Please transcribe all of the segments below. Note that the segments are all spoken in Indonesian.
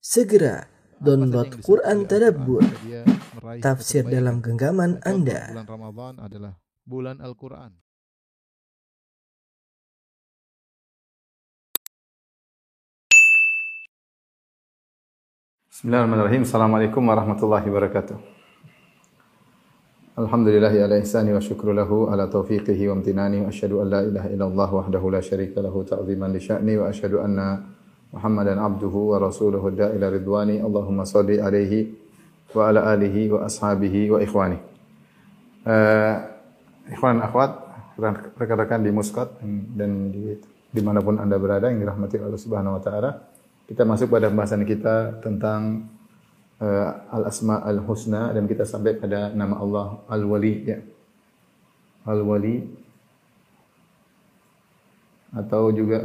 Segera download Quran Tadabbur, tafsir dalam genggaman Anda. Bulan Ramadan adalah bulan Al-Quran. Bismillahirrahmanirrahim. Assalamualaikum warahmatullahi wabarakatuh. Alhamdulillahi ala ihsani wa syukru lahu ala taufiqihi wa amtinani wa asyhadu an la ilaha illallah wahdahu la syarika lahu ta'ziman li sya'ni wa asyhadu anna Muhammadan abduhu wa rasuluhu da'ila ridwani. Allahumma salli alaihi wa ala alihi wa ashabihi wa ikhwani. Uh, ikhwan akhwat, rekan-rekan di Muscat dan di di mana pun anda berada yang dirahmati Allah Subhanahu Wa Taala, kita masuk pada pembahasan kita tentang uh, al-asma al-husna dan kita sampai pada nama Allah al-wali ya. Al-wali atau juga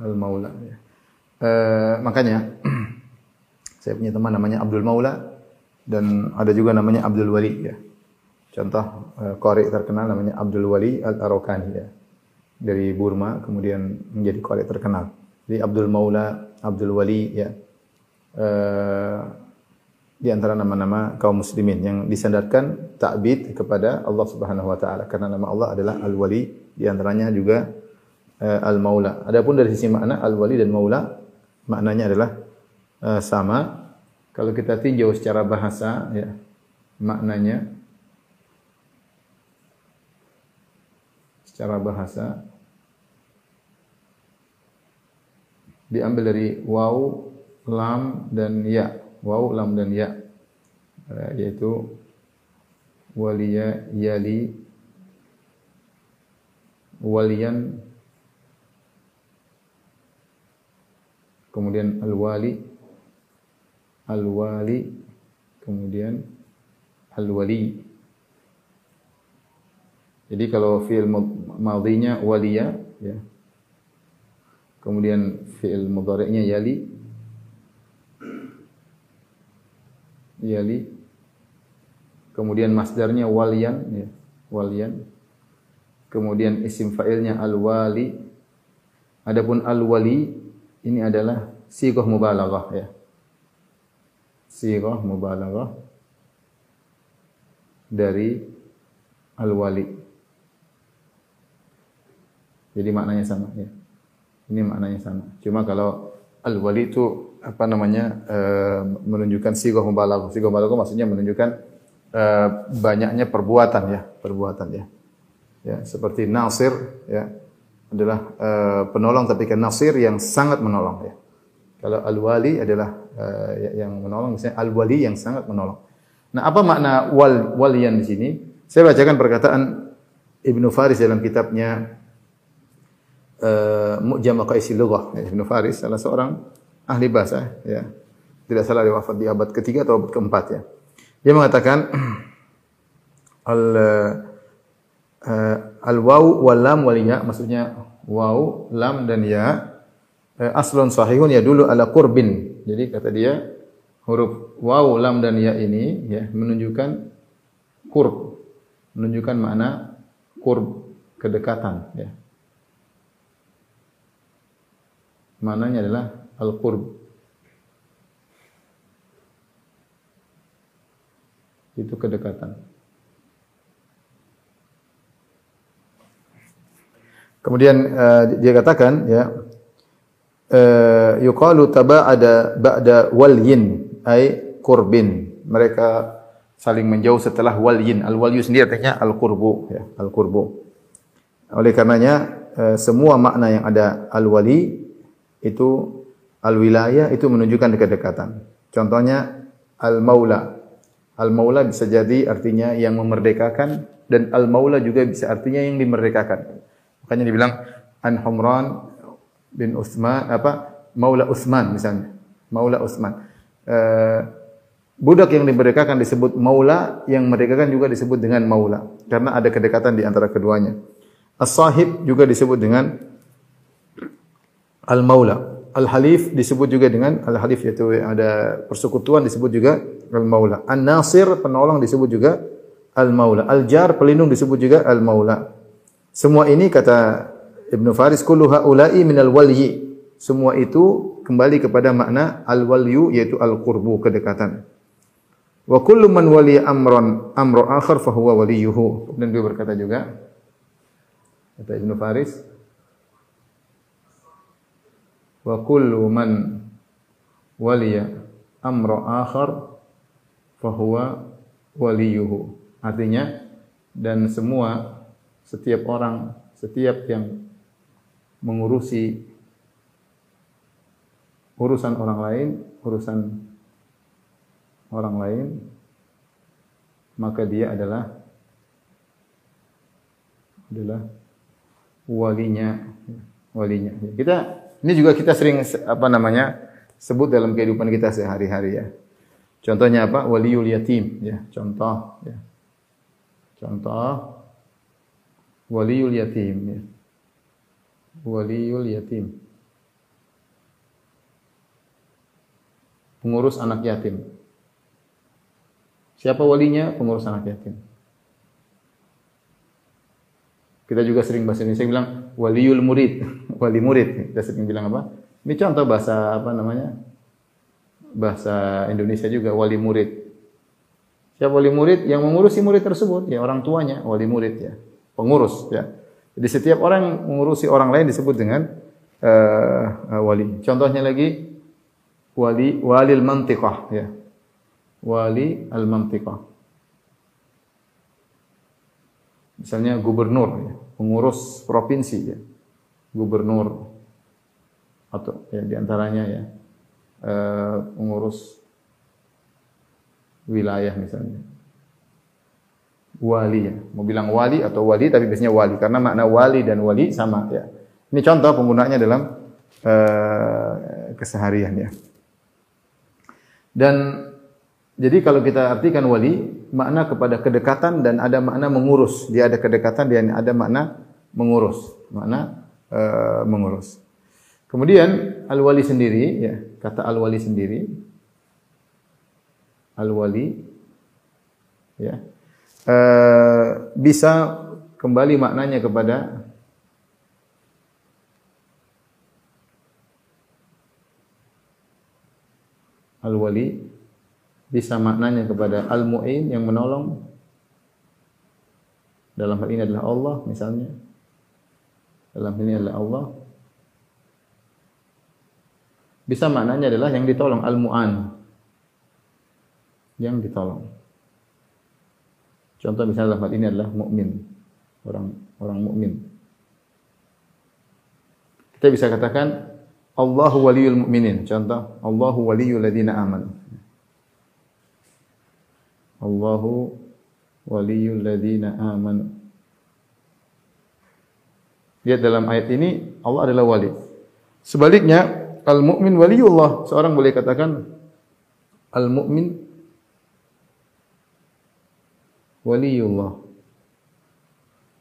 al-maula. Al-maula ya. Uh, makanya saya punya teman namanya Abdul Maula dan ada juga namanya Abdul Wali ya. Contoh uh, qari terkenal namanya Abdul Wali Al-Arokani ya. Dari Burma kemudian menjadi qari terkenal. Jadi Abdul Maula, Abdul Wali ya. Uh, di antara nama-nama kaum muslimin yang disandarkan takbid kepada Allah Subhanahu wa taala karena nama Allah adalah Al-Wali di antaranya juga uh, Al-Maula. Adapun dari sisi makna Al-Wali dan Maula maknanya adalah uh, sama. Kalau kita tinjau secara bahasa ya maknanya secara bahasa diambil dari waw, lam dan ya. Waw, lam dan ya. Uh, yaitu waliya, yali, waliyan, kemudian al-wali, al-wali, kemudian al-wali. Jadi kalau fi'il madhinya waliya ya. Kemudian fi'il mudhari'nya yali. Yali. Kemudian masdarnya waliyan ya, waliyan. Kemudian isim fa'ilnya al-wali. Adapun al-wali ini adalah sighah mubalaghah ya. Sighah mubalaghah dari al-wali. Jadi maknanya sama ya. Ini maknanya sama. Cuma kalau al-wali itu apa namanya e, menunjukkan sighah mubalaghah. Sighah mubalaghah maksudnya menunjukkan e, banyaknya perbuatan ya. Perbuatan ya. Ya seperti nasir ya adalah e, penolong tapi kan nasir yang sangat menolong ya kalau al-wali adalah uh, yang menolong, misalnya al-wali yang sangat menolong. Nah, apa makna wal waliyan di sini? Saya bacakan perkataan Ibnu Faris dalam kitabnya uh, Mu'jam Maqaisil Lughah. Ibnu Faris salah seorang ahli bahasa, ya. Tidak salah dia wafat di abad ketiga atau abad keempat ya. Dia mengatakan al uh, al waw wal lam wal ya maksudnya waw, lam dan ya aslun sahihun ya dulu ala qurbin. Jadi kata dia huruf waw, lam dan ya ini ya menunjukkan qurb. Menunjukkan makna qurb, kedekatan ya. Maknanya adalah al-qurb. Itu kedekatan. Kemudian uh, dia katakan ya uh, yuqalu taba'ada ba'da walyin ay qurbin. Mereka saling menjauh setelah walyin. Al walyu sendiri artinya al qurbu ya, al qurbu. Oleh karenanya uh, semua makna yang ada al wali itu al wilayah itu menunjukkan kedekatan. Contohnya al maula. Al maula bisa jadi artinya yang memerdekakan dan al maula juga bisa artinya yang dimerdekakan. Makanya dibilang an Humran bin Utsman apa Maula Utsman misalnya. Maula Utsman. Uh, budak yang dimerdekakan disebut maula, yang merdekakan juga disebut dengan maula karena ada kedekatan di antara keduanya. As-sahib juga disebut dengan al-maula. Al-halif disebut juga dengan al-halif yaitu ada persekutuan disebut juga al-maula. An-nasir penolong disebut juga al-maula. Al-jar pelindung disebut juga al-maula. Semua ini kata Ibnu Faris kullu haula'i minal waliyyi. semua itu kembali kepada makna al-walyu yaitu al-qurbu kedekatan. Wa kullu man waliya amran amra akhar fa huwa waliyuhu. Dan dia berkata juga kata Ibnu Faris wa kullu man waliya amra akhar fa huwa waliyuhu. Artinya dan semua setiap orang setiap yang mengurusi urusan orang lain, urusan orang lain, maka dia adalah adalah walinya, walinya. Kita ini juga kita sering apa namanya sebut dalam kehidupan kita sehari-hari ya. Contohnya apa? Waliul yatim ya, contoh ya. Contoh waliul yatim ya. Waliul yatim. pengurus anak yatim. Siapa walinya? Pengurus anak yatim. Kita juga sering bahasa Indonesia bilang waliul murid, wali murid. Kita sering bilang apa? Ini contoh bahasa apa namanya? Bahasa Indonesia juga wali murid. Siapa wali murid? Yang mengurusi murid tersebut ya orang tuanya, wali murid ya. Pengurus ya. Jadi setiap orang mengurusi orang lain disebut dengan uh, uh, wali. Contohnya lagi wali walil mantiqah ya. Wali al mantiqah. Misalnya gubernur ya, pengurus provinsi ya. Gubernur atau ya di antaranya ya eh, pengurus wilayah misalnya. Wali ya. Mau bilang wali atau wali tapi biasanya wali karena makna wali dan wali sama ya. Ini contoh penggunaannya dalam uh, keseharian ya. Dan jadi kalau kita artikan wali, makna kepada kedekatan dan ada makna mengurus. Dia ada kedekatan dan ada makna mengurus. Makna uh, mengurus. Kemudian al-wali sendiri, ya, kata al-wali sendiri, al-wali, ya, uh, bisa kembali maknanya kepada al-wali. Bisa maknanya kepada al-mu'in yang menolong. Dalam hal ini adalah Allah misalnya. Dalam hal ini adalah Allah. Bisa maknanya adalah yang ditolong al-mu'an. Yang ditolong contoh misalnya hal ini adalah mukmin orang orang mukmin kita bisa katakan Allahu waliyul mu'minin. Contoh, Allahu waliyul ladina amanu. Allahu waliyul ladina amanu. Lihat dalam ayat ini Allah adalah wali. Sebaliknya, al-mu'min waliyullah. Seorang boleh katakan al-mu'min waliyullah.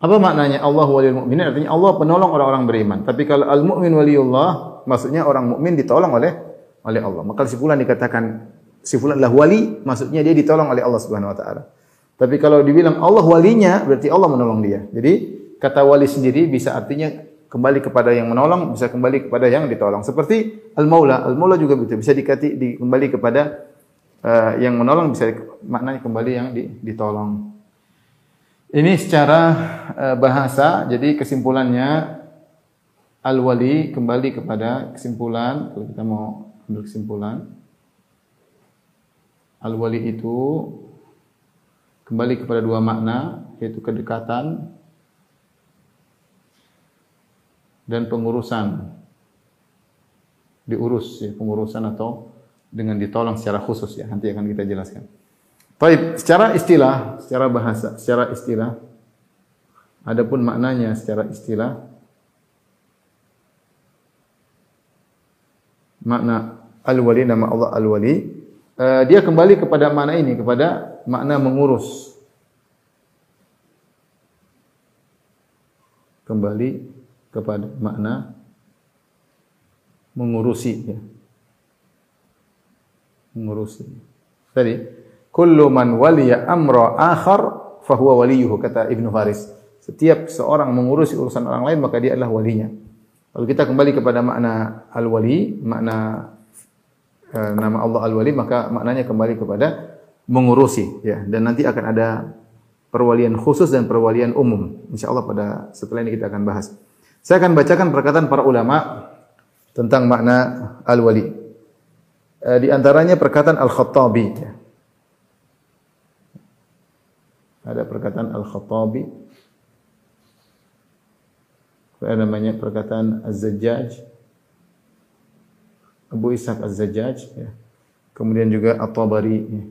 Apa maknanya Allah waliyul mu'minin? Artinya Allah penolong orang-orang beriman. Tapi kalau al-mu'min waliyullah, maksudnya orang mukmin ditolong oleh oleh Allah. Maka si dikatakan si adalah wali, maksudnya dia ditolong oleh Allah Subhanahu wa taala. Tapi kalau dibilang Allah walinya, berarti Allah menolong dia. Jadi kata wali sendiri bisa artinya kembali kepada yang menolong, bisa kembali kepada yang ditolong. Seperti al-maula, al-maula juga begitu, bisa dikati di, kembali kepada uh, yang menolong, bisa maknanya kembali yang di, ditolong. Ini secara uh, bahasa, jadi kesimpulannya al-wali kembali kepada kesimpulan kalau kita mau ambil kesimpulan al-wali itu kembali kepada dua makna yaitu kedekatan dan pengurusan diurus ya pengurusan atau dengan ditolong secara khusus ya nanti akan kita jelaskan. Baik, secara istilah, secara bahasa, secara istilah. Adapun maknanya secara istilah. Makna al-wali nama Allah al-wali. Uh, dia kembali kepada makna ini kepada makna mengurus. Kembali kepada makna mengurusi ya mengurusi. Tadi kullu man waliya amra akhar fahuwa waliyuhu kata Ibnu Faris setiap seorang mengurusi urusan orang lain maka dia adalah walinya Kalau kita kembali kepada makna al-wali, makna eh, nama Allah al-wali, maka maknanya kembali kepada mengurusi ya dan nanti akan ada perwalian khusus dan perwalian umum. Insyaallah pada setelah ini kita akan bahas. Saya akan bacakan perkataan para ulama tentang makna al-wali. Eh, di antaranya perkataan Al-Khattabi. Ya. Ada perkataan Al-Khattabi. Ada namanya perkataan Az-Zajjaj. Abu Ishaq Az-Zajjaj. Ya. Kemudian juga At-Tabari. Ya.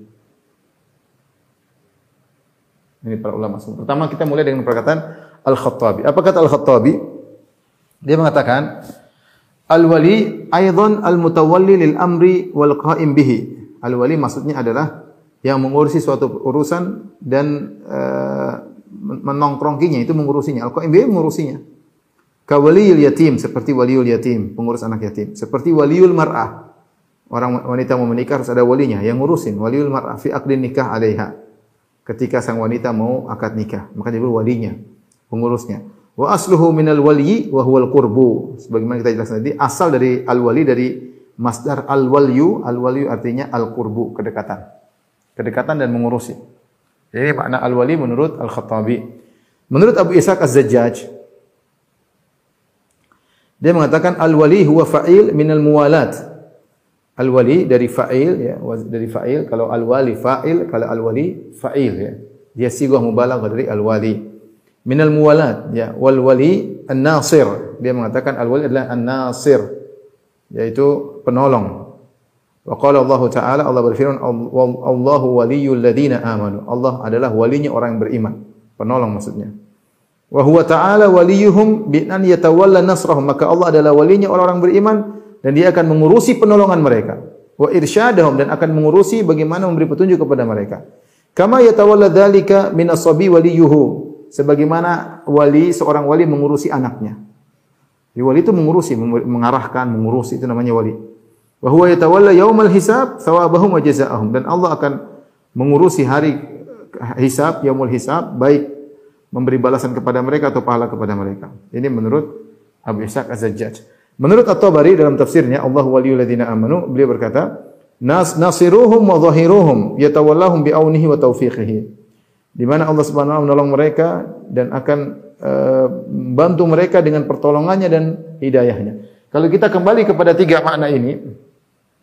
Ini para ulama semua. Pertama kita mulai dengan perkataan Al-Khattabi. Apa kata Al-Khattabi? Dia mengatakan, Al-wali aidan al-mutawalli lil amri wal qa'im bihi. Al-wali maksudnya adalah yang mengurusi suatu urusan dan uh, menongkrongkinya itu mengurusinya. Al-qa'im mengurusinya. Kawaliyul yatim seperti waliul yatim, pengurus anak yatim. Seperti waliul mar'ah. Orang wanita mau menikah harus ada walinya yang ngurusin. Waliul mar'ah fi aqdin nikah 'alaiha. Ketika sang wanita mau akad nikah, maka dia walinya, pengurusnya. Wa asluhu minal wali wa huwal qurbu. Sebagaimana kita jelaskan tadi, asal dari al-wali dari masdar al-walyu, al-walyu artinya al-qurbu, kedekatan. Kedekatan dan mengurusi. Jadi makna al-wali menurut Al-Khattabi. Menurut Abu Ishaq Az-Zajjaj, dia mengatakan al-wali huwa fa'il minal muwalat. Al-wali dari fa'il ya, dari fa'il kalau al-wali fa'il, kalau al-wali fa'il ya. Dia sigah mubalaghah dari al-wali minal muwalat ya wal wali an-nasir dia mengatakan al wali adalah an-nasir yaitu penolong wa qala Allah taala Allah berfirman Allahu waliyul ladina amanu. Allah adalah walinya orang yang beriman. Penolong maksudnya. Wa huwa ta'ala waliyuhum bi an yatawalla nasrahum. Maka Allah adalah walinya orang-orang beriman dan dia akan mengurusi penolongan mereka. Wa irsyadahum dan akan mengurusi bagaimana memberi petunjuk kepada mereka. Kama yatawalla dzalika min as-sabi waliyuhu. Sebagaimana wali seorang wali mengurusi anaknya. Jadi wali itu mengurusi, mengarahkan, mengurusi itu namanya wali. Wa huwa yatawalla yaumal hisab thawabahum wa jazaa'ahum dan Allah akan mengurusi hari hisab, yaumul hisab, baik memberi balasan kepada mereka atau pahala kepada mereka. Ini menurut Abu Ishaq Az-Zajjaj. Menurut At-Tabari dalam tafsirnya Allah waliyul ladzina amanu, beliau berkata, Nas nasiruhum wa dhahiruhum yatawallahum bi aunihi wa taufiqihi di mana Allah Subhanahu wa taala menolong mereka dan akan uh, bantu mereka dengan pertolongannya dan hidayahnya. Kalau kita kembali kepada tiga makna ini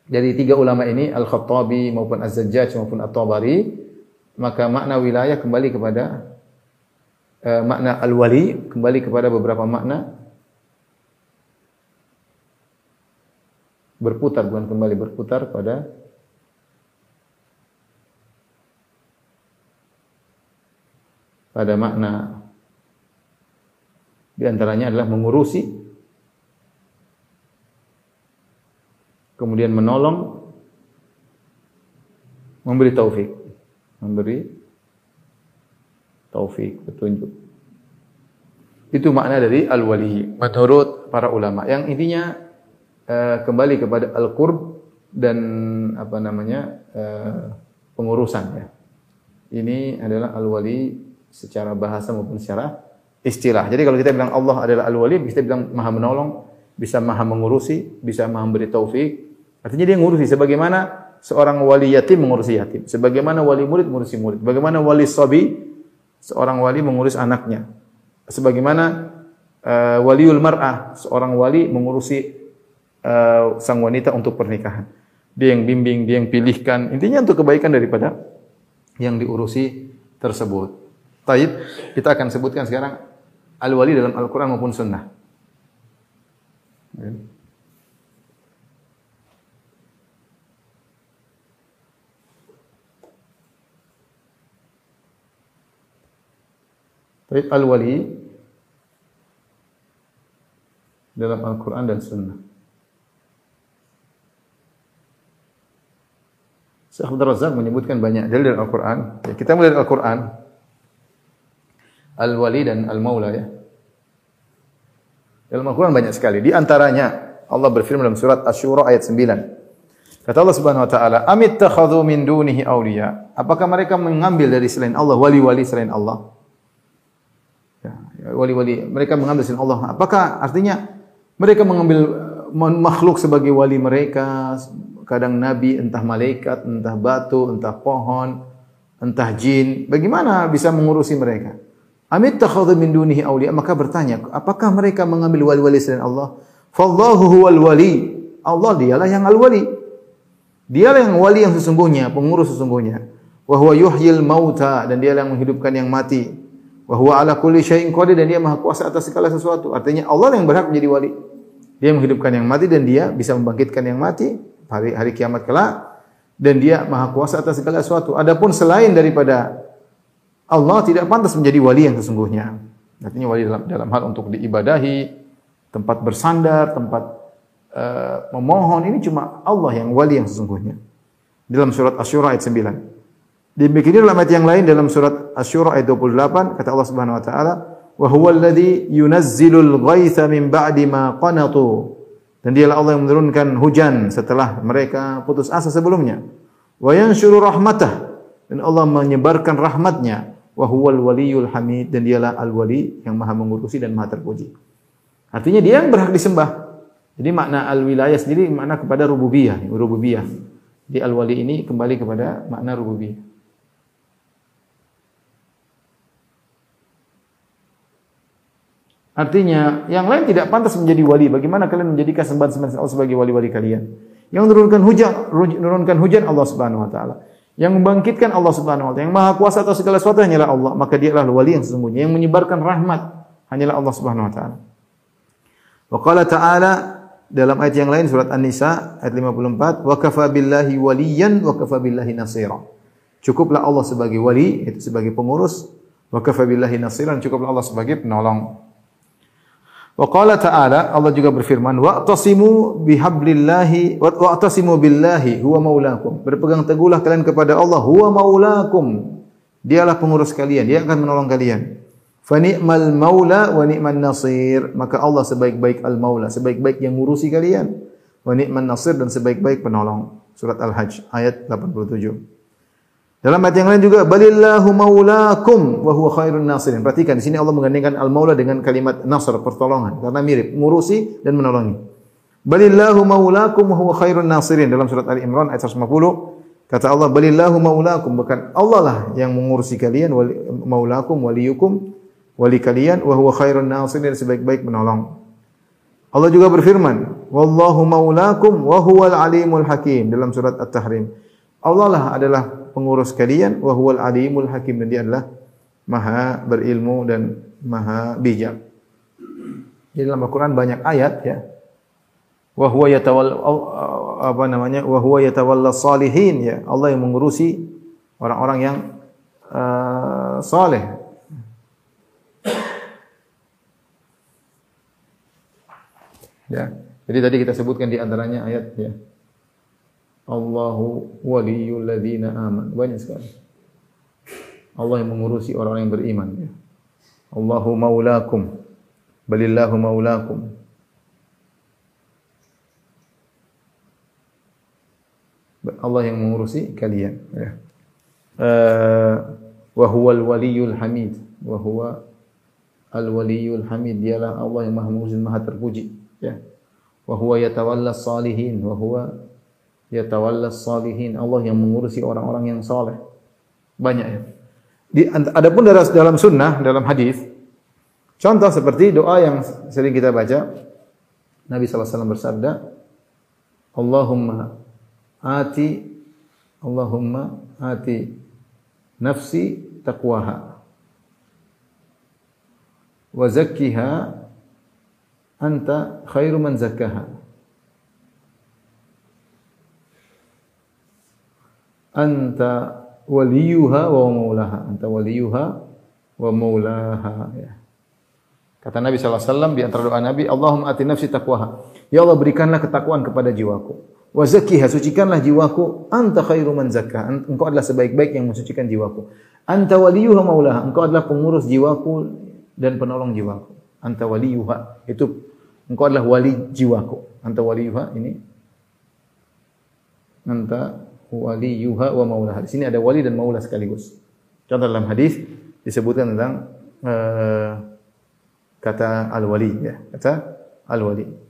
dari tiga ulama ini Al-Khattabi maupun Az-Zajjaj maupun At-Tabari maka makna wilayah kembali kepada uh, makna al-wali kembali kepada beberapa makna berputar bukan kembali berputar pada pada makna. Di antaranya adalah mengurusi kemudian menolong memberi taufik memberi taufik petunjuk itu makna dari al-wali menurut para ulama yang intinya uh, kembali kepada al-qurb dan apa namanya uh, pengurusan ya ini adalah al-wali secara bahasa maupun secara istilah. Jadi kalau kita bilang Allah adalah Al-Wali, kita bilang Maha menolong, bisa Maha mengurusi, bisa Maha memberi taufik. Artinya dia mengurusi sebagaimana seorang wali yatim mengurusi yatim, sebagaimana wali murid mengurusi murid, bagaimana wali sabi seorang wali mengurus anaknya, sebagaimana uh, waliul mar'ah seorang wali mengurusi uh, sang wanita untuk pernikahan. Dia yang bimbing, dia yang pilihkan. Intinya untuk kebaikan daripada yang diurusi tersebut. Taib, kita akan sebutkan sekarang al-wali dalam Al-Quran maupun sunnah. Taib al-wali dalam Al-Quran dan sunnah. Syekh Abdul Razak menyebutkan banyak dalil dalam Al-Quran. Ya, kita mulai dari Al-Quran al-wali dan al-maula ya. Dalam Al-Quran banyak sekali. Di antaranya Allah berfirman dalam surat Asy-Syura ayat 9. Kata Allah Subhanahu wa taala, "Amit takhadhu min dunihi awliya?" Apakah mereka mengambil dari selain Allah wali-wali selain Allah? Wali-wali mereka mengambil selain Allah. Apakah artinya Mereka mengambil uh, makhluk sebagai wali mereka, kadang nabi, entah malaikat, entah batu, entah pohon, entah jin. Bagaimana bisa mengurusi mereka? Amit takhadhu min dunihi awliya. Maka bertanya, apakah mereka mengambil wali-wali selain Allah? Fallahu huwal wali. Allah dialah yang al-wali. Dialah yang wali yang sesungguhnya, pengurus sesungguhnya. Wa huwa yuhyil mauta dan dialah yang menghidupkan yang mati. Wa huwa ala kulli syai'in qadir dan dia maha kuasa atas segala sesuatu. Artinya Allah yang berhak menjadi wali. Dia menghidupkan yang mati dan dia bisa membangkitkan yang mati hari hari kiamat kelak dan dia maha kuasa atas segala sesuatu. Adapun selain daripada Allah tidak pantas menjadi wali yang sesungguhnya. Artinya wali dalam, dalam hal untuk diibadahi, tempat bersandar, tempat uh, memohon ini cuma Allah yang wali yang sesungguhnya. Dalam surat Asy-Syura ayat 9. Demikian dalam ayat yang lain dalam surat Asy-Syura ayat 28 kata Allah Subhanahu wa taala wa huwal ladzi yunazzilul ghaitha min ba'di ma qanatu. Dan dialah Allah yang menurunkan hujan setelah mereka putus asa sebelumnya. Wa yanshuru rahmatah. Dan Allah menyebarkan rahmatnya. Wa huwal waliyul hamid. Dan dialah al wali yang maha mengurusi dan maha terpuji. Artinya dia yang berhak disembah. Jadi makna al wilayah sendiri makna kepada rububiyah. Rububiyah. Di al wali ini kembali kepada makna rububiyah Artinya, yang lain tidak pantas menjadi wali. Bagaimana kalian menjadikan sembahan-sembahan Allah sebagai wali-wali kalian? Yang menurunkan hujan, menurunkan hujan Allah Subhanahu wa taala. Yang membangkitkan Allah Subhanahu wa taala. Yang maha kuasa atas segala sesuatu hanyalah Allah. Maka dia adalah wali yang sesungguhnya. Yang menyebarkan rahmat hanyalah Allah Subhanahu wa taala. Wa ta'ala dalam ayat yang lain surat An-Nisa ayat 54, "Wa kafa billahi waliyan wa kafa billahi nasira." Cukuplah Allah sebagai wali, itu sebagai pengurus, wa kafa billahi nasiran, cukuplah Allah sebagai penolong. Wa qala ta'ala Allah juga berfirman wa'tasimu bihablillahi wa'tasimu billahi huwa maulakum. Berpegang teguhlah kalian kepada Allah huwa maulakum. Dialah pengurus kalian, dia akan menolong kalian. Fa ni'mal maula wa ni'man nasir. Maka Allah sebaik-baik al-maula, sebaik-baik yang ngurusi kalian. Wa ni'man nasir dan sebaik-baik penolong. Surat Al-Hajj ayat 87. Dalam ayat yang lain juga balillahu maulakum wa huwa khairun nasirin. Perhatikan di sini Allah menggandengkan al-maula dengan kalimat nasr pertolongan karena mirip ngurusi dan menolongi. Balillahu maulakum wa huwa khairun nasirin dalam surat Ali Imran ayat 150 kata Allah balillahu maulakum bukan Allah lah yang mengurusi kalian wali, maulakum waliyukum wali kalian wa huwa khairun nasirin sebaik-baik menolong. Allah juga berfirman wallahu maulakum wa huwal alimul hakim dalam surat At-Tahrim. Allah lah adalah pengurus kalian wa huwal alimul hakim dan dia adalah maha berilmu dan maha bijak. Di dalam Al-Qur'an banyak ayat ya. Wa huwa yatawalla apa namanya? Wa huwa yatawalla salihin ya. Allah yang mengurusi orang-orang yang uh, saleh. Ya. Jadi tadi kita sebutkan di antaranya ayat ya. Allahu waliyul ladzina aman. Banyak sekali. Allah yang mengurusi orang-orang yang beriman. Ya. Allahu maulakum. Balillahu maulakum. Allah yang mengurusi kalian. Ya. Uh, wa huwal waliyul hamid. Wa huwa al waliyul hamid. Dialah Allah yang maha mengurusi maha terpuji. Ya. Wa huwa yatawalla salihin. Wa huwa yatawalla salihin. Allah yang mengurusi orang-orang yang saleh. Banyak ya. Di, adapun dalam, dalam sunnah, dalam hadis, contoh seperti doa yang sering kita baca, Nabi SAW bersabda, Allahumma ati, Allahumma ati nafsi taqwaha wa zakkiha anta khairu man zakkaha anta waliyuha wa maulaha anta waliyuha wa maulaha ya. Kata Nabi SAW di antara doa Nabi, Allahumma ati nafsi taqwaha. Ya Allah berikanlah ketakwaan kepada jiwaku. Wa zakkiha, sucikanlah jiwaku. Anta khairu man zakka. Engkau adalah sebaik-baik yang mensucikan jiwaku. Anta waliyuha maulaha. Engkau adalah pengurus jiwaku dan penolong jiwaku. Anta waliyuha. Itu engkau adalah wali jiwaku. Anta waliyuha ini. Anta waliyuha wa maulaha. Di sini ada wali dan maula sekaligus. Contoh dalam hadis disebutkan tentang uh, kata al-wali ya, kata al-wali.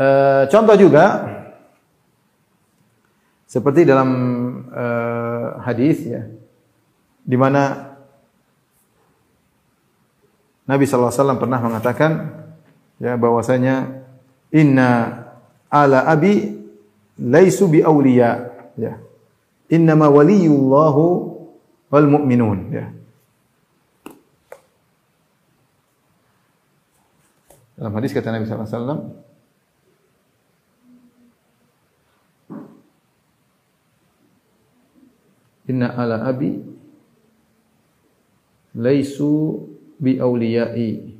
Eh, contoh juga seperti dalam eh, hadis ya di mana Nabi wasallam pernah mengatakan ya bahwasanya inna ala abi laisu bi awliya ya innama waliyullahu wal mu'minun ya Dalam hadis kata Nabi sallallahu alaihi wasallam Inna ala abi laisu bi auliyai.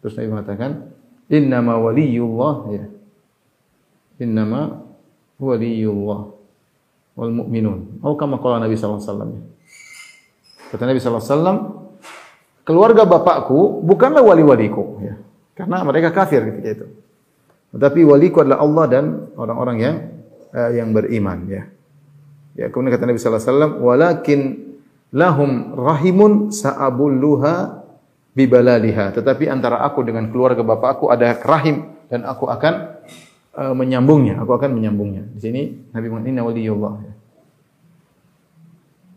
Terus Nabi mengatakan, "Innama waliyullah ya. Innama waliyullah wal mu'minun." Atau kama qala Nabi sallallahu alaihi wasallam. Kata Nabi sallallahu alaihi wasallam, keluarga bapakku bukanlah wali-waliku ya. Karena mereka kafir ketika itu. Tetapi waliku adalah Allah dan orang-orang yang uh, yang beriman ya. Ya, kemudian kata Nabi sallallahu alaihi wasallam, "Walakin lahum rahimun sa'abulluha bibalaliha." Tetapi antara aku dengan keluarga bapakku ada rahim dan aku akan uh, menyambungnya, aku akan menyambungnya. Di sini Nabi mengatakan.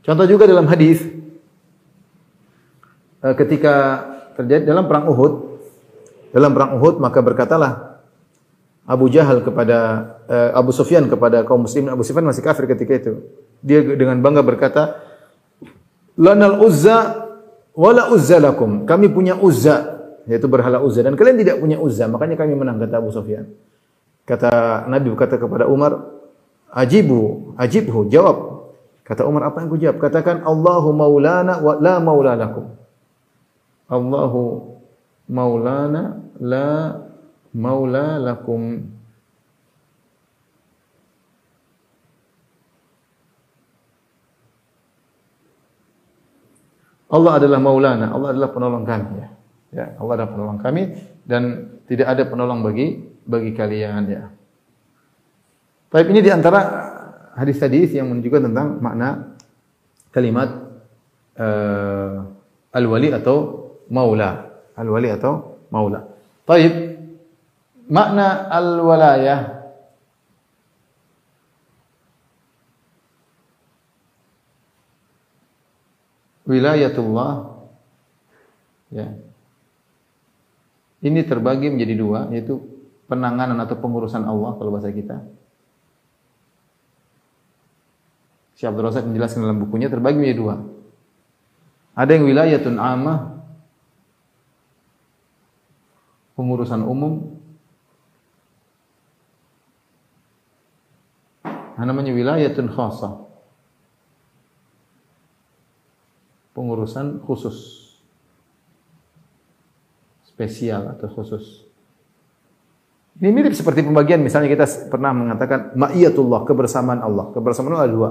Contoh juga dalam hadis uh, ketika terjadi dalam perang Uhud, dalam perang Uhud maka berkatalah Abu Jahal kepada uh, Abu Sufyan kepada kaum muslimin. Abu Sufyan masih kafir ketika itu. Dia dengan bangga berkata, "Lanal Uzza wala Uzza lakum." Kami punya Uzza, yaitu berhala Uzza dan kalian tidak punya Uzza, makanya kami menang kata Abu Sufyan. Kata Nabi berkata kepada Umar, "Ajibu, ajibhu." Jawab. Kata Umar, "Apa yang ku jawab?" Katakan, "Allahu maulana wa la maula lakum." Allahu maulana la maula lakum Allah adalah maulana, Allah adalah penolong kami ya. Ya, Allah adalah penolong kami dan tidak ada penolong bagi bagi kalian ya. Tapi ini di antara hadis-hadis yang menunjukkan tentang makna kalimat uh, al-wali atau maula. Al-wali atau maula. Baik. Makna al-walayah wilayatullah ya. Ini terbagi menjadi dua yaitu penanganan atau pengurusan Allah kalau bahasa kita. Syekh Abdul Razak menjelaskan dalam bukunya terbagi menjadi dua. Ada yang wilayatun amah pengurusan umum namanya wilayatun khasah pengurusan khusus spesial atau khusus ini mirip seperti pembagian misalnya kita pernah mengatakan ma'iyatullah kebersamaan Allah. Kebersamaan Allah ada dua.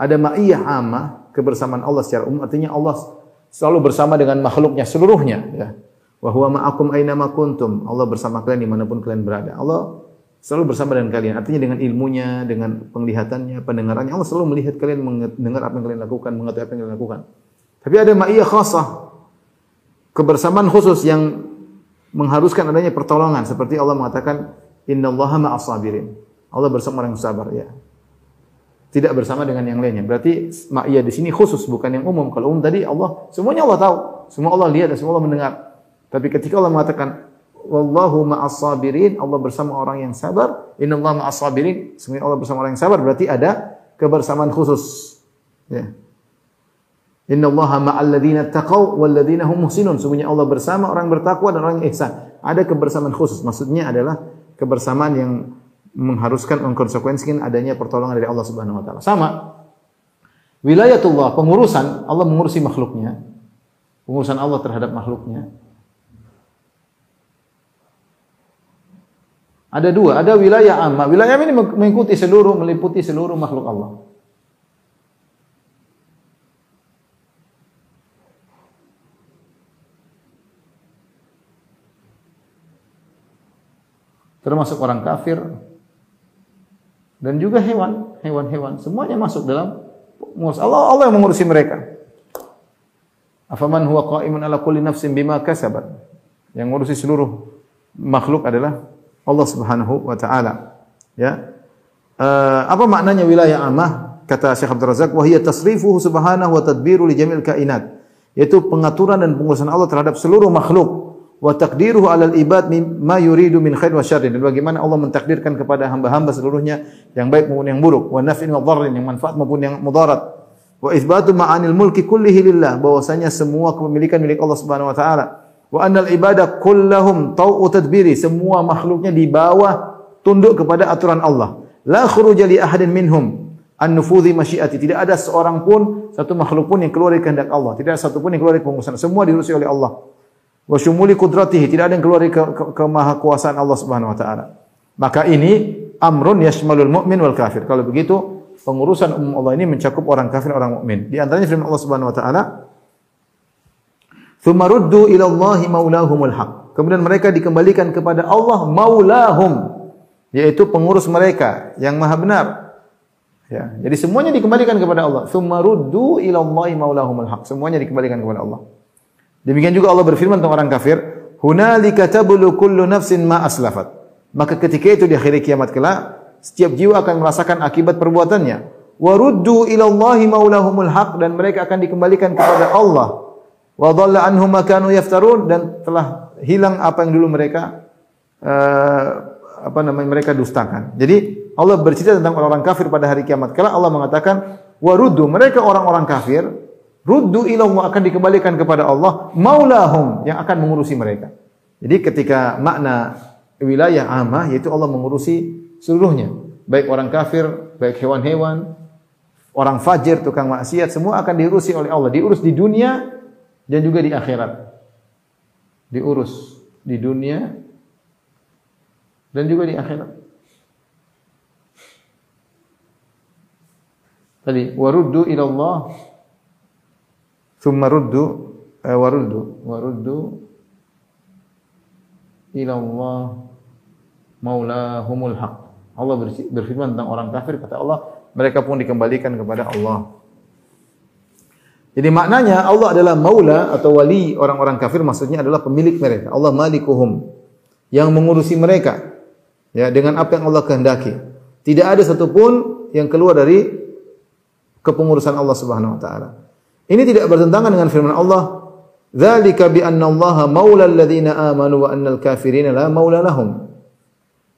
Ada ma'iyah amah kebersamaan Allah secara umum. Artinya Allah selalu bersama dengan makhluknya seluruhnya ya. Wa huwa ma'akum aina ma kuntum. Allah bersama kalian di mana pun kalian berada. Allah selalu bersama dengan kalian. Artinya dengan ilmunya, dengan penglihatannya, pendengarannya, Allah selalu melihat kalian mendengar apa yang kalian lakukan, mengetahui apa yang kalian lakukan. Tapi ada ma'iyah khasah, kebersamaan khusus yang mengharuskan adanya pertolongan seperti Allah mengatakan innallaha ma'as sabirin. Allah bersama orang yang sabar ya. Tidak bersama dengan yang lainnya. Berarti ma'iyah di sini khusus bukan yang umum. Kalau umum tadi Allah semuanya Allah tahu, semua Allah lihat dan semua Allah mendengar. Tapi ketika Allah mengatakan wallahu ma'as sabirin, Allah bersama orang yang sabar. Innallaha ma'as sabirin, semuanya Allah bersama orang yang sabar berarti ada kebersamaan khusus. Ya. Innallaha ma'al ladzina taqaw wal ladzina hum muhsinun. Semuanya Allah bersama orang bertakwa dan orang ihsan. Ada kebersamaan khusus. Maksudnya adalah kebersamaan yang mengharuskan mengkonsekuensikan adanya pertolongan dari Allah Subhanahu wa taala. Sama. Wilayatullah, pengurusan Allah mengurusi makhluknya. Pengurusan Allah terhadap makhluknya. Ada dua, ada wilayah amma. Wilayah ini mengikuti seluruh, meliputi seluruh makhluk Allah. Termasuk orang kafir dan juga hewan, hewan-hewan, semuanya masuk dalam mengurus. Allah Allah yang mengurusi mereka. Afaman huwa qa'imun ala kulli nafsin bima kasabat. Yang mengurusi seluruh makhluk adalah Allah Subhanahu wa taala. Ya. Uh, apa maknanya wilayah amah? Kata Syekh Abdul Razak, "Wa hiya tasrifuhu subhanahu wa tadbiru li jamil kainat." Yaitu pengaturan dan pengurusan Allah terhadap seluruh makhluk wa taqdiruhu 'alal ibad mimma yuridu min khair wa syarrin. Dan bagaimana Allah mentakdirkan kepada hamba-hamba seluruhnya yang baik maupun yang buruk. Wa naf'in wa dharrin yang manfaat maupun yang mudarat. Wa itsbatu ma'anil mulki kullihi lillah. Bahwasanya semua kepemilikan milik Allah Subhanahu wa taala. Wa annal ibada kullahum tau'u tadbiri. Semua makhluknya di bawah tunduk kepada aturan Allah. La khuruja li ahadin minhum an nufudhi masyiati. Tidak ada seorang pun satu makhluk pun yang keluar dari kehendak Allah. Tidak ada satu pun yang keluar dari pengurusan semua diurusi oleh Allah wa syumuli qudratihi tidak ada yang keluar dari ke, ke, ke maha kuasaan Allah Subhanahu wa taala. Maka ini amrun yashmalul mu'min wal kafir. Kalau begitu pengurusan umum Allah ini mencakup orang kafir orang mukmin. Di antaranya firman Allah Subhanahu wa taala Thumma ruddu ila Allahi maulahumul haq. Kemudian mereka dikembalikan kepada Allah maulahum yaitu pengurus mereka yang maha benar. Ya, jadi semuanya dikembalikan kepada Allah. Thumma ruddu ila Allahi maulahumul haq. Semuanya dikembalikan kepada Allah. Demikian juga Allah berfirman tentang orang kafir, "Hunalika tablu kullu nafsin ma aslafat." Maka ketika itu di akhir kiamat kelak, setiap jiwa akan merasakan akibat perbuatannya. Wa ruddu ila Allahi maulahumul haq dan mereka akan dikembalikan kepada Allah. Wa dhalla anhum ma kanu yaftarun dan telah hilang apa yang dulu mereka uh, apa namanya mereka dustakan. Jadi Allah bercerita tentang orang-orang kafir pada hari kiamat kelak Allah mengatakan wa ruddu mereka orang-orang kafir Ruddu ilallah akan dikembalikan kepada Allah maulahum yang akan mengurusi mereka. Jadi ketika makna wilayah amah yaitu Allah mengurusi seluruhnya, baik orang kafir, baik hewan-hewan, orang fajir, tukang maksiat semua akan diurusi oleh Allah, diurus di dunia dan juga di akhirat. Diurus di dunia dan juga di akhirat. Tadi waruddu ilallah Thumma ruddu eh, waruddu waruddu ila Allah maulahumul haq. Allah berfirman tentang orang kafir kata Allah, mereka pun dikembalikan kepada Allah. Jadi maknanya Allah adalah maula atau wali orang-orang kafir maksudnya adalah pemilik mereka. Allah malikuhum yang mengurusi mereka ya dengan apa yang Allah kehendaki. Tidak ada satupun yang keluar dari kepengurusan Allah Subhanahu wa taala. Ini tidak bertentangan dengan firman Allah, "Dzalika bi anna Allah maula alladziina aamanu wa annal kafirina la maula lahum."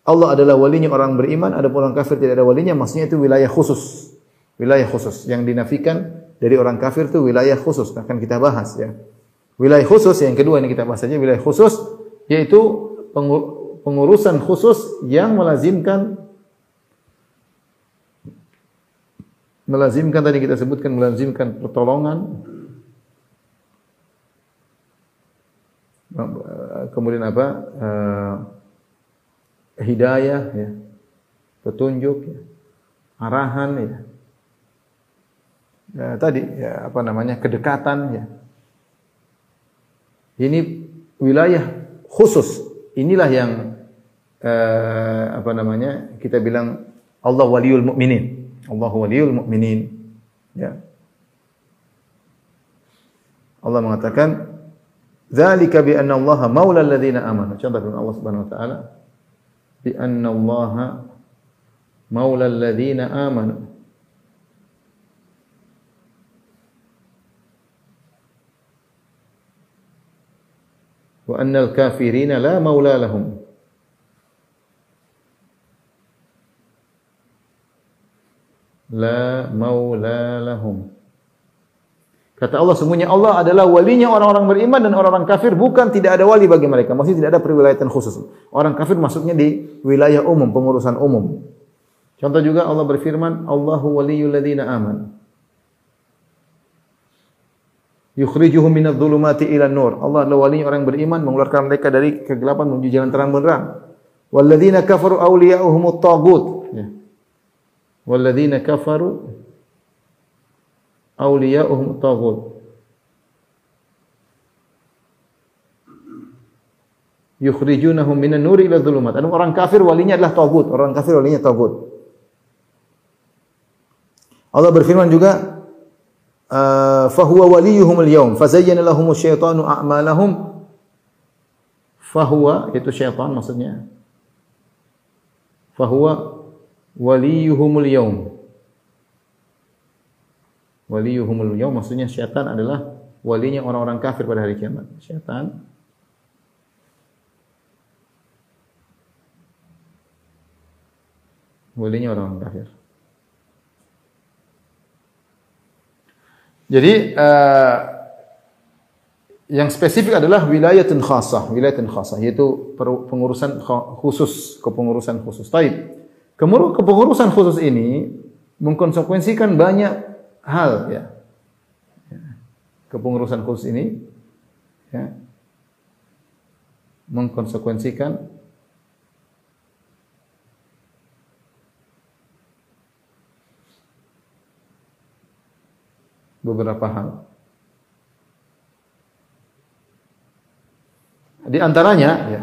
Allah adalah walinya orang beriman, ada orang kafir tidak ada walinya, maksudnya itu wilayah khusus. Wilayah khusus yang dinafikan dari orang kafir itu wilayah khusus, akan kita bahas ya. Wilayah khusus yang kedua ini kita bahas saja wilayah khusus yaitu pengurusan khusus yang melazimkan melazimkan tadi kita sebutkan melazimkan pertolongan. Kemudian apa? Uh, hidayah ya. Petunjuk ya. Arahan ya. ya tadi ya apa namanya? Kedekatan ya. Ini wilayah khusus. Inilah yang uh, apa namanya? Kita bilang Allah waliul mukminin Allahu waliyul mu'minin. Ya. Allah mengatakan, "Dzalika bi anna Allah maula alladziina amanu." Contoh firman Allah Subhanahu wa taala, "Bi anna Allah maula alladziina amanu." Wa annal kafirina la maula lahum. La maula lahum. Kata Allah semuanya Allah adalah walinya orang-orang beriman dan orang-orang kafir bukan tidak ada wali bagi mereka. Maksudnya tidak ada perwilayatan khusus. Orang kafir maksudnya di wilayah umum, pengurusan umum. Contoh juga Allah berfirman, Allahu waliyul ladzina aman. Yukhrijuhum minadh dhulumati ila nur. Allah adalah walinya orang beriman mengeluarkan mereka dari kegelapan menuju jalan terang benderang. Walladzina kafaru awliya'uhumut tagut. Ya walladzina kafaru awliya'uhum taghut yukhrijunahum minan nuri ila dhulumat. Dan orang kafir walinya adalah tagut. Orang kafir walinya tagut. Allah berfirman juga ah, fahuwa waliyuhum al-yawm fazayyana lahum asyaitanu a'malahum fahuwa itu syaitan maksudnya fahuwa waliyuhumul yaum. Waliyuhumul yaum maksudnya syaitan adalah walinya orang-orang kafir pada hari kiamat. Syaitan walinya orang-orang kafir. Jadi uh, yang spesifik adalah wilayatun khasah, wilayatun khasah yaitu pengurusan khusus, kepengurusan khusus. Taib. Kepengurusan khusus ini mengkonsekuensikan banyak hal ya. Kepengurusan khusus ini ya, mengkonsekuensikan beberapa hal. Di antaranya, ya,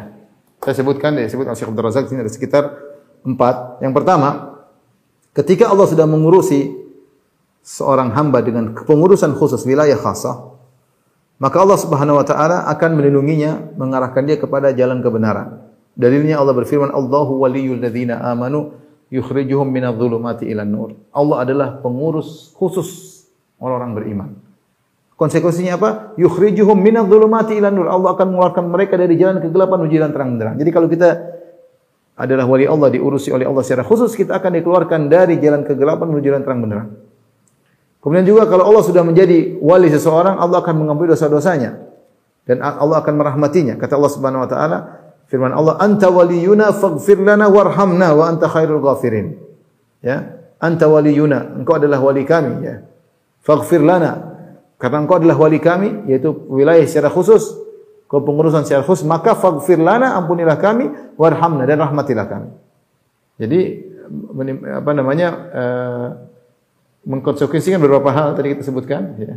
saya sebutkan, ya, sebut Syekh Abdul Razak sini ada sekitar empat. Yang pertama, ketika Allah sudah mengurusi seorang hamba dengan kepengurusan khusus wilayah khasah, maka Allah Subhanahu wa taala akan melindunginya, mengarahkan dia kepada jalan kebenaran. Dalilnya Allah berfirman, "Allahu waliyul ladzina amanu yukhrijuhum minadh-dhulumati ilan nur." Allah adalah pengurus khusus orang-orang beriman. Konsekuensinya apa? Yukhrijuhum minadh-dhulumati ila nur. Allah akan mengeluarkan mereka dari jalan kegelapan menuju jalan terang benderang. Jadi kalau kita adalah wali Allah diurusi oleh Allah secara khusus, kita akan dikeluarkan dari jalan kegelapan menuju jalan terang benderang. Kemudian juga kalau Allah sudah menjadi wali seseorang, Allah akan mengampuni dosa-dosanya dan Allah akan merahmatinya. Kata Allah Subhanahu wa taala, firman Allah, "Anta waliyuna faghfir lana warhamna wa anta khairul ghafirin." Ya, anta waliyuna, engkau adalah wali kami, ya faghfir lana karena engkau adalah wali kami yaitu wilayah secara khusus kau pengurusan secara khusus maka faghfir lana ampunilah kami warhamna dan rahmatilah kami jadi apa namanya uh, mengkonsekuensikan beberapa hal tadi kita sebutkan ya.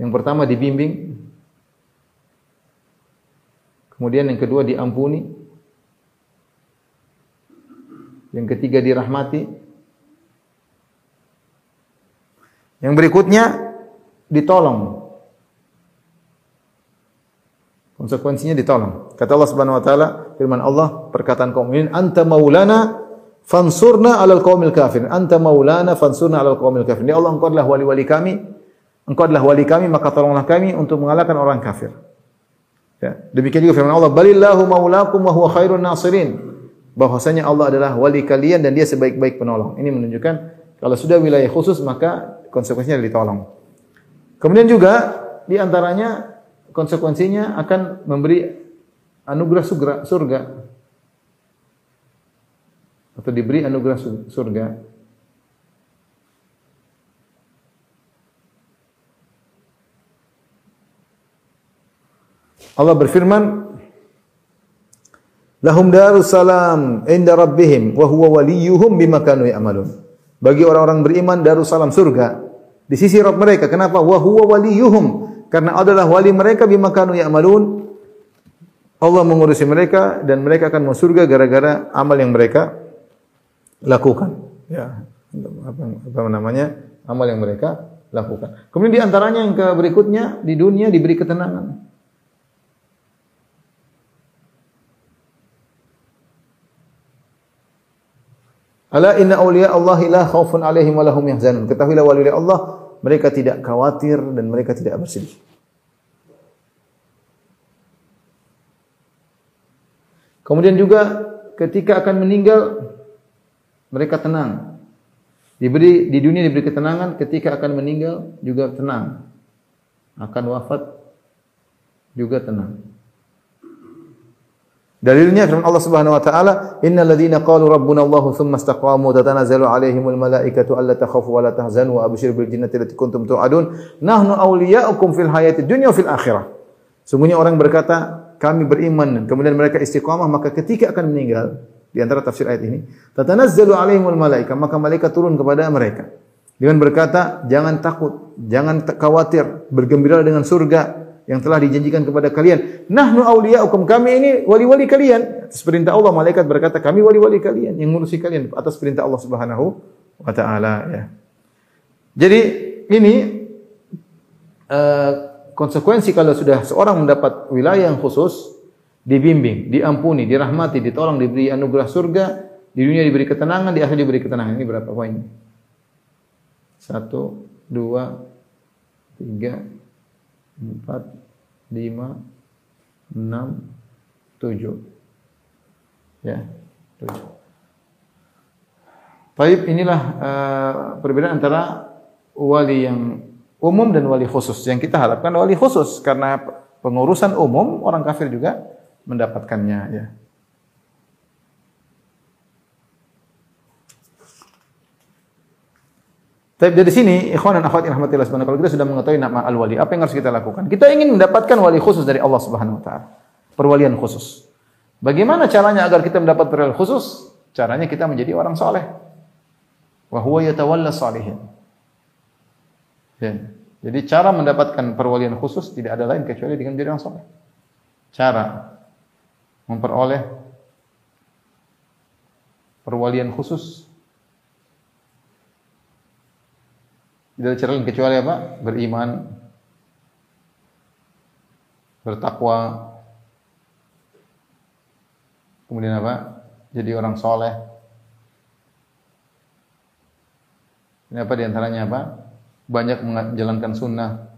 yang pertama dibimbing kemudian yang kedua diampuni yang ketiga dirahmati Yang berikutnya ditolong. Konsekuensinya ditolong. Kata Allah Subhanahu wa taala, firman Allah, perkataan kaum mukminin, "Anta maulana fansurna 'alal qaumil kafirin." Anta maulana fansurna 'alal qaumil kafirin. Ya Allah, Engkau adalah wali-wali kami. Engkau adalah wali kami, maka tolonglah kami untuk mengalahkan orang kafir. Ya. Demikian juga firman Allah, "Balillahu maulakum wa huwa khairun nasirin." Bahwasanya Allah adalah wali kalian dan dia sebaik-baik penolong. Ini menunjukkan kalau sudah wilayah khusus maka konsekuensinya ditolong. Kemudian juga di antaranya konsekuensinya akan memberi anugerah surga, atau diberi anugerah surga. Allah berfirman, Lahum darus salam inda rabbihim wa huwa waliyuhum bima kanu ya'malun. Bagi orang-orang beriman Darussalam surga di sisi Rabb mereka. Kenapa? Wa huwa waliyuhum. Karena adalah wali mereka bima kanu ya'malun. Allah mengurusi mereka dan mereka akan masuk surga gara-gara amal yang mereka lakukan. Ya, apa, apa namanya? Amal yang mereka lakukan. Kemudian di antaranya yang ke berikutnya di dunia diberi ketenangan. Ala inna awliya Allah la khaufun alaihim wa lahum yahzanun. Ketahuilah wali Allah, mereka tidak khawatir dan mereka tidak bersedih. Kemudian juga ketika akan meninggal mereka tenang. Diberi di dunia diberi ketenangan, ketika akan meninggal juga tenang. Akan wafat juga tenang. Dalilnya firman Allah Subhanahu wa taala, "Innal ladzina qalu rabbuna Allah tsumma istaqamu tatanazzalu alaihimul malaikatu alla takhafu wa la tahzanu wa abshiru bil jannati allati kuntum tu'adun, nahnu awliya'ukum fil hayatid dunya wa fil akhirah." Sungguhnya orang berkata, kami beriman kemudian mereka istiqamah maka ketika akan meninggal di antara tafsir ayat ini, tatanazzalu alaihimul malaika, maka malaikat turun kepada mereka dengan berkata, "Jangan takut, jangan khawatir, bergembira dengan surga." Yang telah dijanjikan kepada kalian. Nahnu awliya'ukum, kami ini wali-wali kalian. Atas perintah Allah, malaikat berkata, kami wali-wali kalian yang mengurusi kalian atas perintah Allah Subhanahu wa taala ya. Jadi ini uh, konsekuensi kalau sudah seorang mendapat wilayah yang khusus, dibimbing, diampuni, dirahmati, ditolong, diberi anugerah surga, di dunia diberi ketenangan, di akhir diberi ketenangan. Ini berapa poin? Satu, dua, tiga, empat, lima, enam, tujuh. Ya, tujuh. Baik, inilah uh, perbedaan antara wali yang umum dan wali khusus. Yang kita harapkan wali khusus karena pengurusan umum orang kafir juga mendapatkannya ya. Tapi dari sini, ikhwan dan akhwat rahmatillah subhanahu kalau kita sudah mengetahui nama al-wali, apa yang harus kita lakukan? Kita ingin mendapatkan wali khusus dari Allah Subhanahu wa taala. Perwalian khusus. Bagaimana caranya agar kita mendapat perwalian khusus? Caranya kita menjadi orang soleh. Wa huwa yatawalla salihin. Jadi cara mendapatkan perwalian khusus tidak ada lain kecuali dengan menjadi orang soleh. Cara memperoleh perwalian khusus tidak ada cara lain kecuali apa? Beriman, bertakwa, kemudian apa? Jadi orang soleh. Ini apa di antaranya apa? Banyak menjalankan sunnah,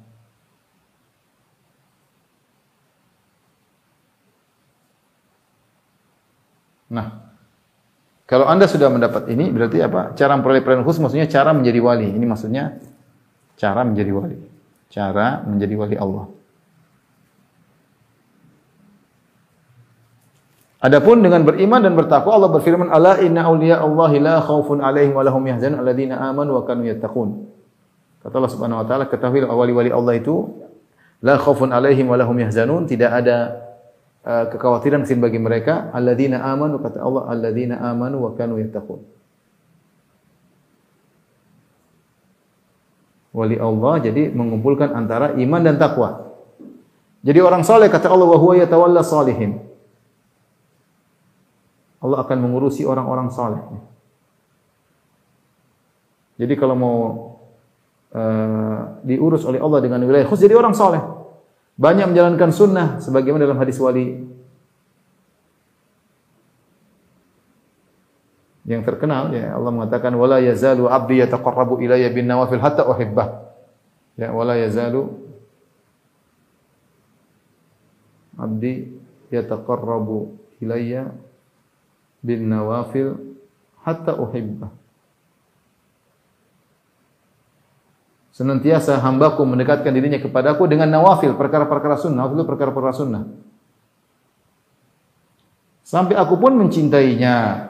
Nah, kalau Anda sudah mendapat ini berarti apa? Cara memperoleh perlindungan khusus maksudnya cara menjadi wali. Ini maksudnya cara menjadi wali. Cara menjadi wali Allah. Adapun dengan beriman dan bertakwa Allah berfirman ala inna auliya Allah la khaufun alaihim wa lahum yahzanun alladzina amanu wa kanu yattaqun. Kata Allah Subhanahu wa taala ketahui wali-wali Allah itu la khaufun alaihim wa lahum yahzanun tidak ada uh, kekhawatiran kesin bagi mereka alladzina amanu kata Allah alladzina amanu wa kanu yattaqun wali Allah jadi mengumpulkan antara iman dan takwa jadi orang saleh kata Allah wa huwa yatawalla salihin. Allah akan mengurusi orang-orang saleh. Jadi kalau mau uh, diurus oleh Allah dengan wilayah khusus jadi orang saleh. Banyak menjalankan sunnah sebagaimana dalam hadis wali yang terkenal ya Allah mengatakan wala yazalu abdi yataqarrabu ilayya bin nawafil hatta uhibbah ya wala yazalu abdi yataqarrabu ilayya bin nawafil hatta uhibbah Senantiasa hambaku mendekatkan dirinya kepadaku dengan nawafil, perkara-perkara sunnah. Nawafil itu perkara-perkara sunnah. Sampai aku pun mencintainya.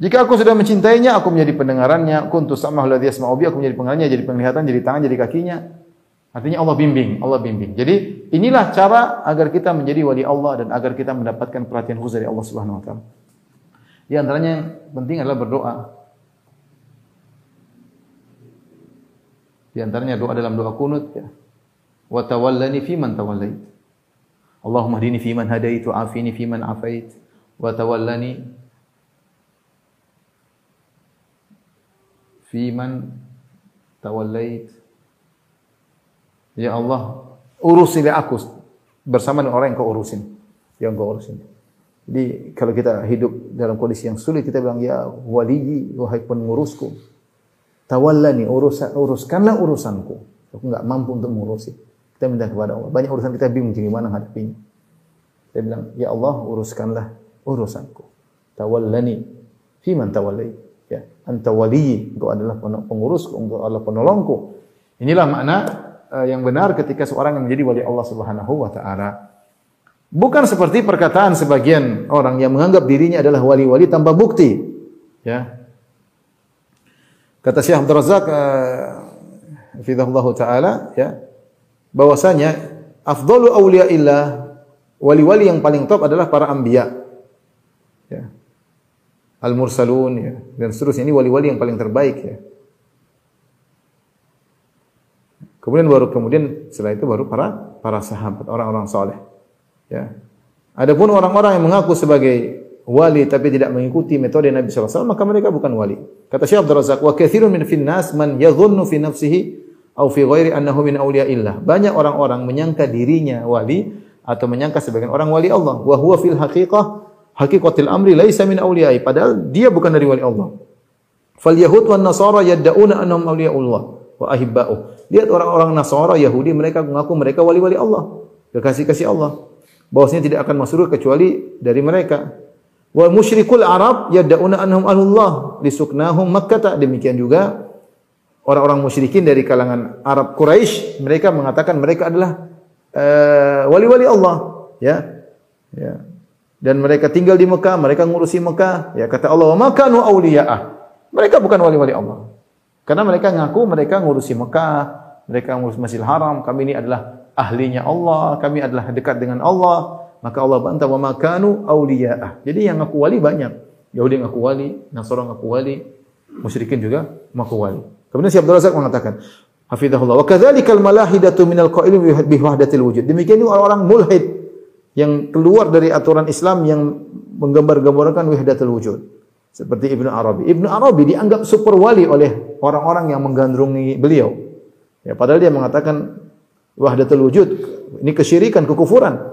Jika aku sudah mencintainya, aku menjadi pendengarannya. Kuntu samah ladhi yasma'u aku menjadi pendengarannya, jadi penglihatan, jadi tangan, jadi kakinya. Artinya Allah bimbing, Allah bimbing. Jadi inilah cara agar kita menjadi wali Allah dan agar kita mendapatkan perhatian khusus dari Allah Subhanahu wa taala. Di antaranya yang penting adalah berdoa. Di antaranya doa dalam doa kunut ya. Wa tawallani fi man tawallait. Allahumma hdini fi man hadait wa afini fi man afait wa tawallani fi man tawallait. Ya Allah, urusilah aku bersama dengan orang yang kau urusin. Yang kau urusin. Jadi kalau kita hidup dalam kondisi yang sulit kita bilang ya wali wahai pengurusku tawallani urusan uruskanlah urusanku. Aku enggak mampu untuk mengurusi. Kita minta kepada Allah. Banyak urusan kita bingung gimana hadapinya. Dia bilang, "Ya Allah, uruskanlah urusanku." Tawallani fi man tawallai. Anta wali, engkau adalah pengurusku, engkau adalah penolongku. Inilah makna uh, yang benar ketika seorang yang menjadi wali Allah Subhanahu wa taala. Bukan seperti perkataan sebagian orang yang menganggap dirinya adalah wali-wali tanpa bukti. Ya, Kata Syekh Abdul Razak uh, taala ya bahwasanya afdalu auliyaillah wali-wali yang paling top adalah para anbiya. Ya. Al-mursalun ya dan seterusnya ini wali-wali yang paling terbaik ya. Kemudian baru kemudian setelah itu baru para para sahabat, orang-orang saleh. Ya. Adapun orang-orang yang mengaku sebagai wali tapi tidak mengikuti metode Nabi SAW, maka mereka bukan wali. Kata Syekh Abdul Razak, wa katsirun min finnas man yadhunnu fi nafsihi au fi ghairi annahu min awliyaillah. Banyak orang-orang menyangka dirinya wali atau menyangka sebagian orang wali Allah. Wa huwa fil haqiqah haqiqatil amri laisa min awliyai. Padahal dia bukan dari wali Allah. Fal yahud wan nasara yad'una annahum awliyaullah wa ahibba'u. Lihat orang-orang Nasara Yahudi mereka mengaku mereka wali-wali Allah, kekasih-kasih Allah. Bahwasanya tidak akan masuk kecuali dari mereka. Wa musyrikul Arab yad'una annahum ahlullah lisuknahum Makkah. Demikian juga orang-orang musyrikin dari kalangan Arab Quraisy, mereka mengatakan mereka adalah uh, wali-wali Allah, ya. Ya. Dan mereka tinggal di Mekah, mereka ngurusi Mekah. Ya kata Allah, "Wa makanu auliya'ah." Mereka bukan wali-wali Allah. Karena mereka ngaku mereka ngurusi Mekah, mereka ngurus Masjidil Haram, kami ini adalah ahlinya Allah, kami adalah dekat dengan Allah. Maka Allah bantah wa makanu auliya'ah. Jadi yang ngaku wali banyak. Yahudi ngaku wali, Nasara ngaku wali, musyrikin juga ngaku wali. Kemudian Syekh Abdul Razak mengatakan, Hafizahullah. Wa kadzalikal malahidatu minal qailin bi wahdatil wujud. Demikian juga orang-orang mulhid yang keluar dari aturan Islam yang menggambar-gambarkan wahdatul wujud. Seperti Ibnu Arabi. Ibnu Arabi dianggap super wali oleh orang-orang yang menggandrungi beliau. Ya, padahal dia mengatakan wahdatul wujud. Ini kesyirikan, kekufuran.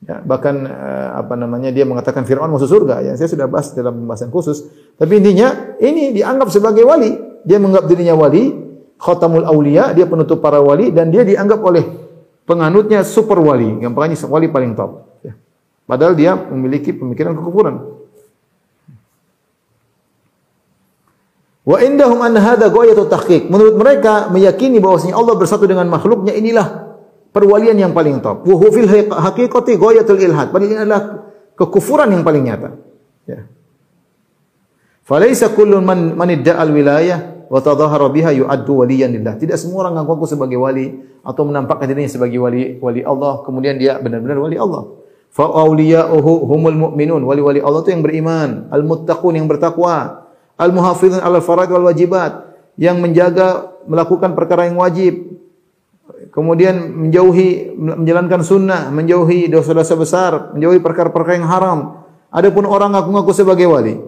Ya, bahkan uh, apa namanya dia mengatakan Firaun masuk surga. Ya, saya sudah bahas dalam pembahasan khusus. Tapi intinya ini dianggap sebagai wali. Dia menganggap dirinya wali, khatamul aulia, dia penutup para wali dan dia dianggap oleh penganutnya super wali. Gampangnya wali paling top. Ya. Padahal dia memiliki pemikiran kekufuran. Wa indahum an hadza ghayatu tahqiq. Menurut mereka meyakini bahwasanya Allah bersatu dengan makhluknya inilah perwalian yang paling top. Wa fil haqiqati ghayatul ilhad. Padahal ini adalah kekufuran yang paling nyata. Ya. Falaisa kullu man man al wilayah wa tadhahara biha yu'addu waliyan lillah. Tidak semua orang ngaku sebagai wali atau menampakkan dirinya sebagai wali wali Allah kemudian dia benar-benar wali Allah. Fa awliya'uhu humul mu'minun. Wali-wali Allah itu yang beriman, al-muttaqun yang bertakwa, al-muhafizun 'alal faraid wal wajibat, yang menjaga melakukan perkara yang wajib, kemudian menjauhi menjalankan sunnah, menjauhi dosa-dosa besar, menjauhi perkara-perkara yang haram. Adapun orang ngaku-ngaku sebagai wali,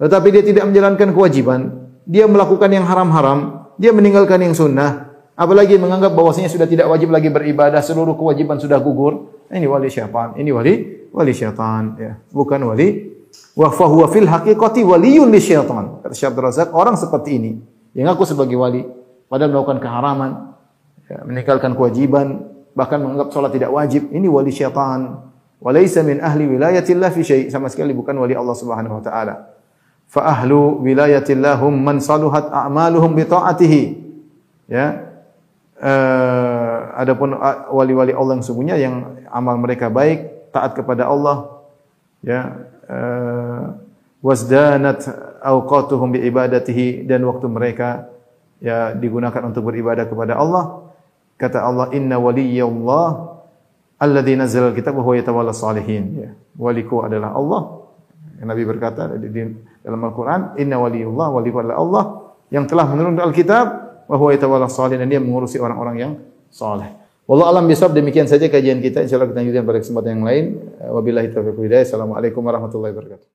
tetapi dia tidak menjalankan kewajiban, dia melakukan yang haram-haram, dia meninggalkan yang sunnah, apalagi menganggap bahwasanya sudah tidak wajib lagi beribadah, seluruh kewajiban sudah gugur. Ini wali syaitan, ini wali wali syaitan, ya. Bukan wali wa fahuwa fil haqiqati waliyun li syaitan. Kata Razak, orang seperti ini yang ngaku sebagai wali padahal melakukan keharaman, ya, meninggalkan kewajiban, bahkan menganggap sholat tidak wajib, ini wali syaitan. Walaysa min ahli wilayatillah fi syai' sama sekali bukan wali Allah Subhanahu wa taala. Fa ahlu wilayatillah hum man saluhat a'maluhum bi ta'atihi. Ya. Uh, adapun wali-wali Allah yang sungguhnya yang amal mereka baik, taat kepada Allah, ya. Uh, wasdanat awqatuhum bi ibadatihi dan waktu mereka ya digunakan untuk beribadah kepada Allah Kata Allah, "Inna waliyallah alladzi nazzala al-kitab wa huwa yatawalla salihin." Ya. Waliku adalah Allah. Nabi berkata di, dalam Al-Qur'an, "Inna waliyullah adalah Allah yang telah menurunkan Alkitab wa huwa yatawalla salihin dan dia mengurusi orang-orang yang saleh." Wallahu alam bisawab demikian saja kajian kita. Insyaallah kita lanjutkan pada kesempatan yang lain. Wabillahi taufiq hidayah. Assalamualaikum warahmatullahi wabarakatuh.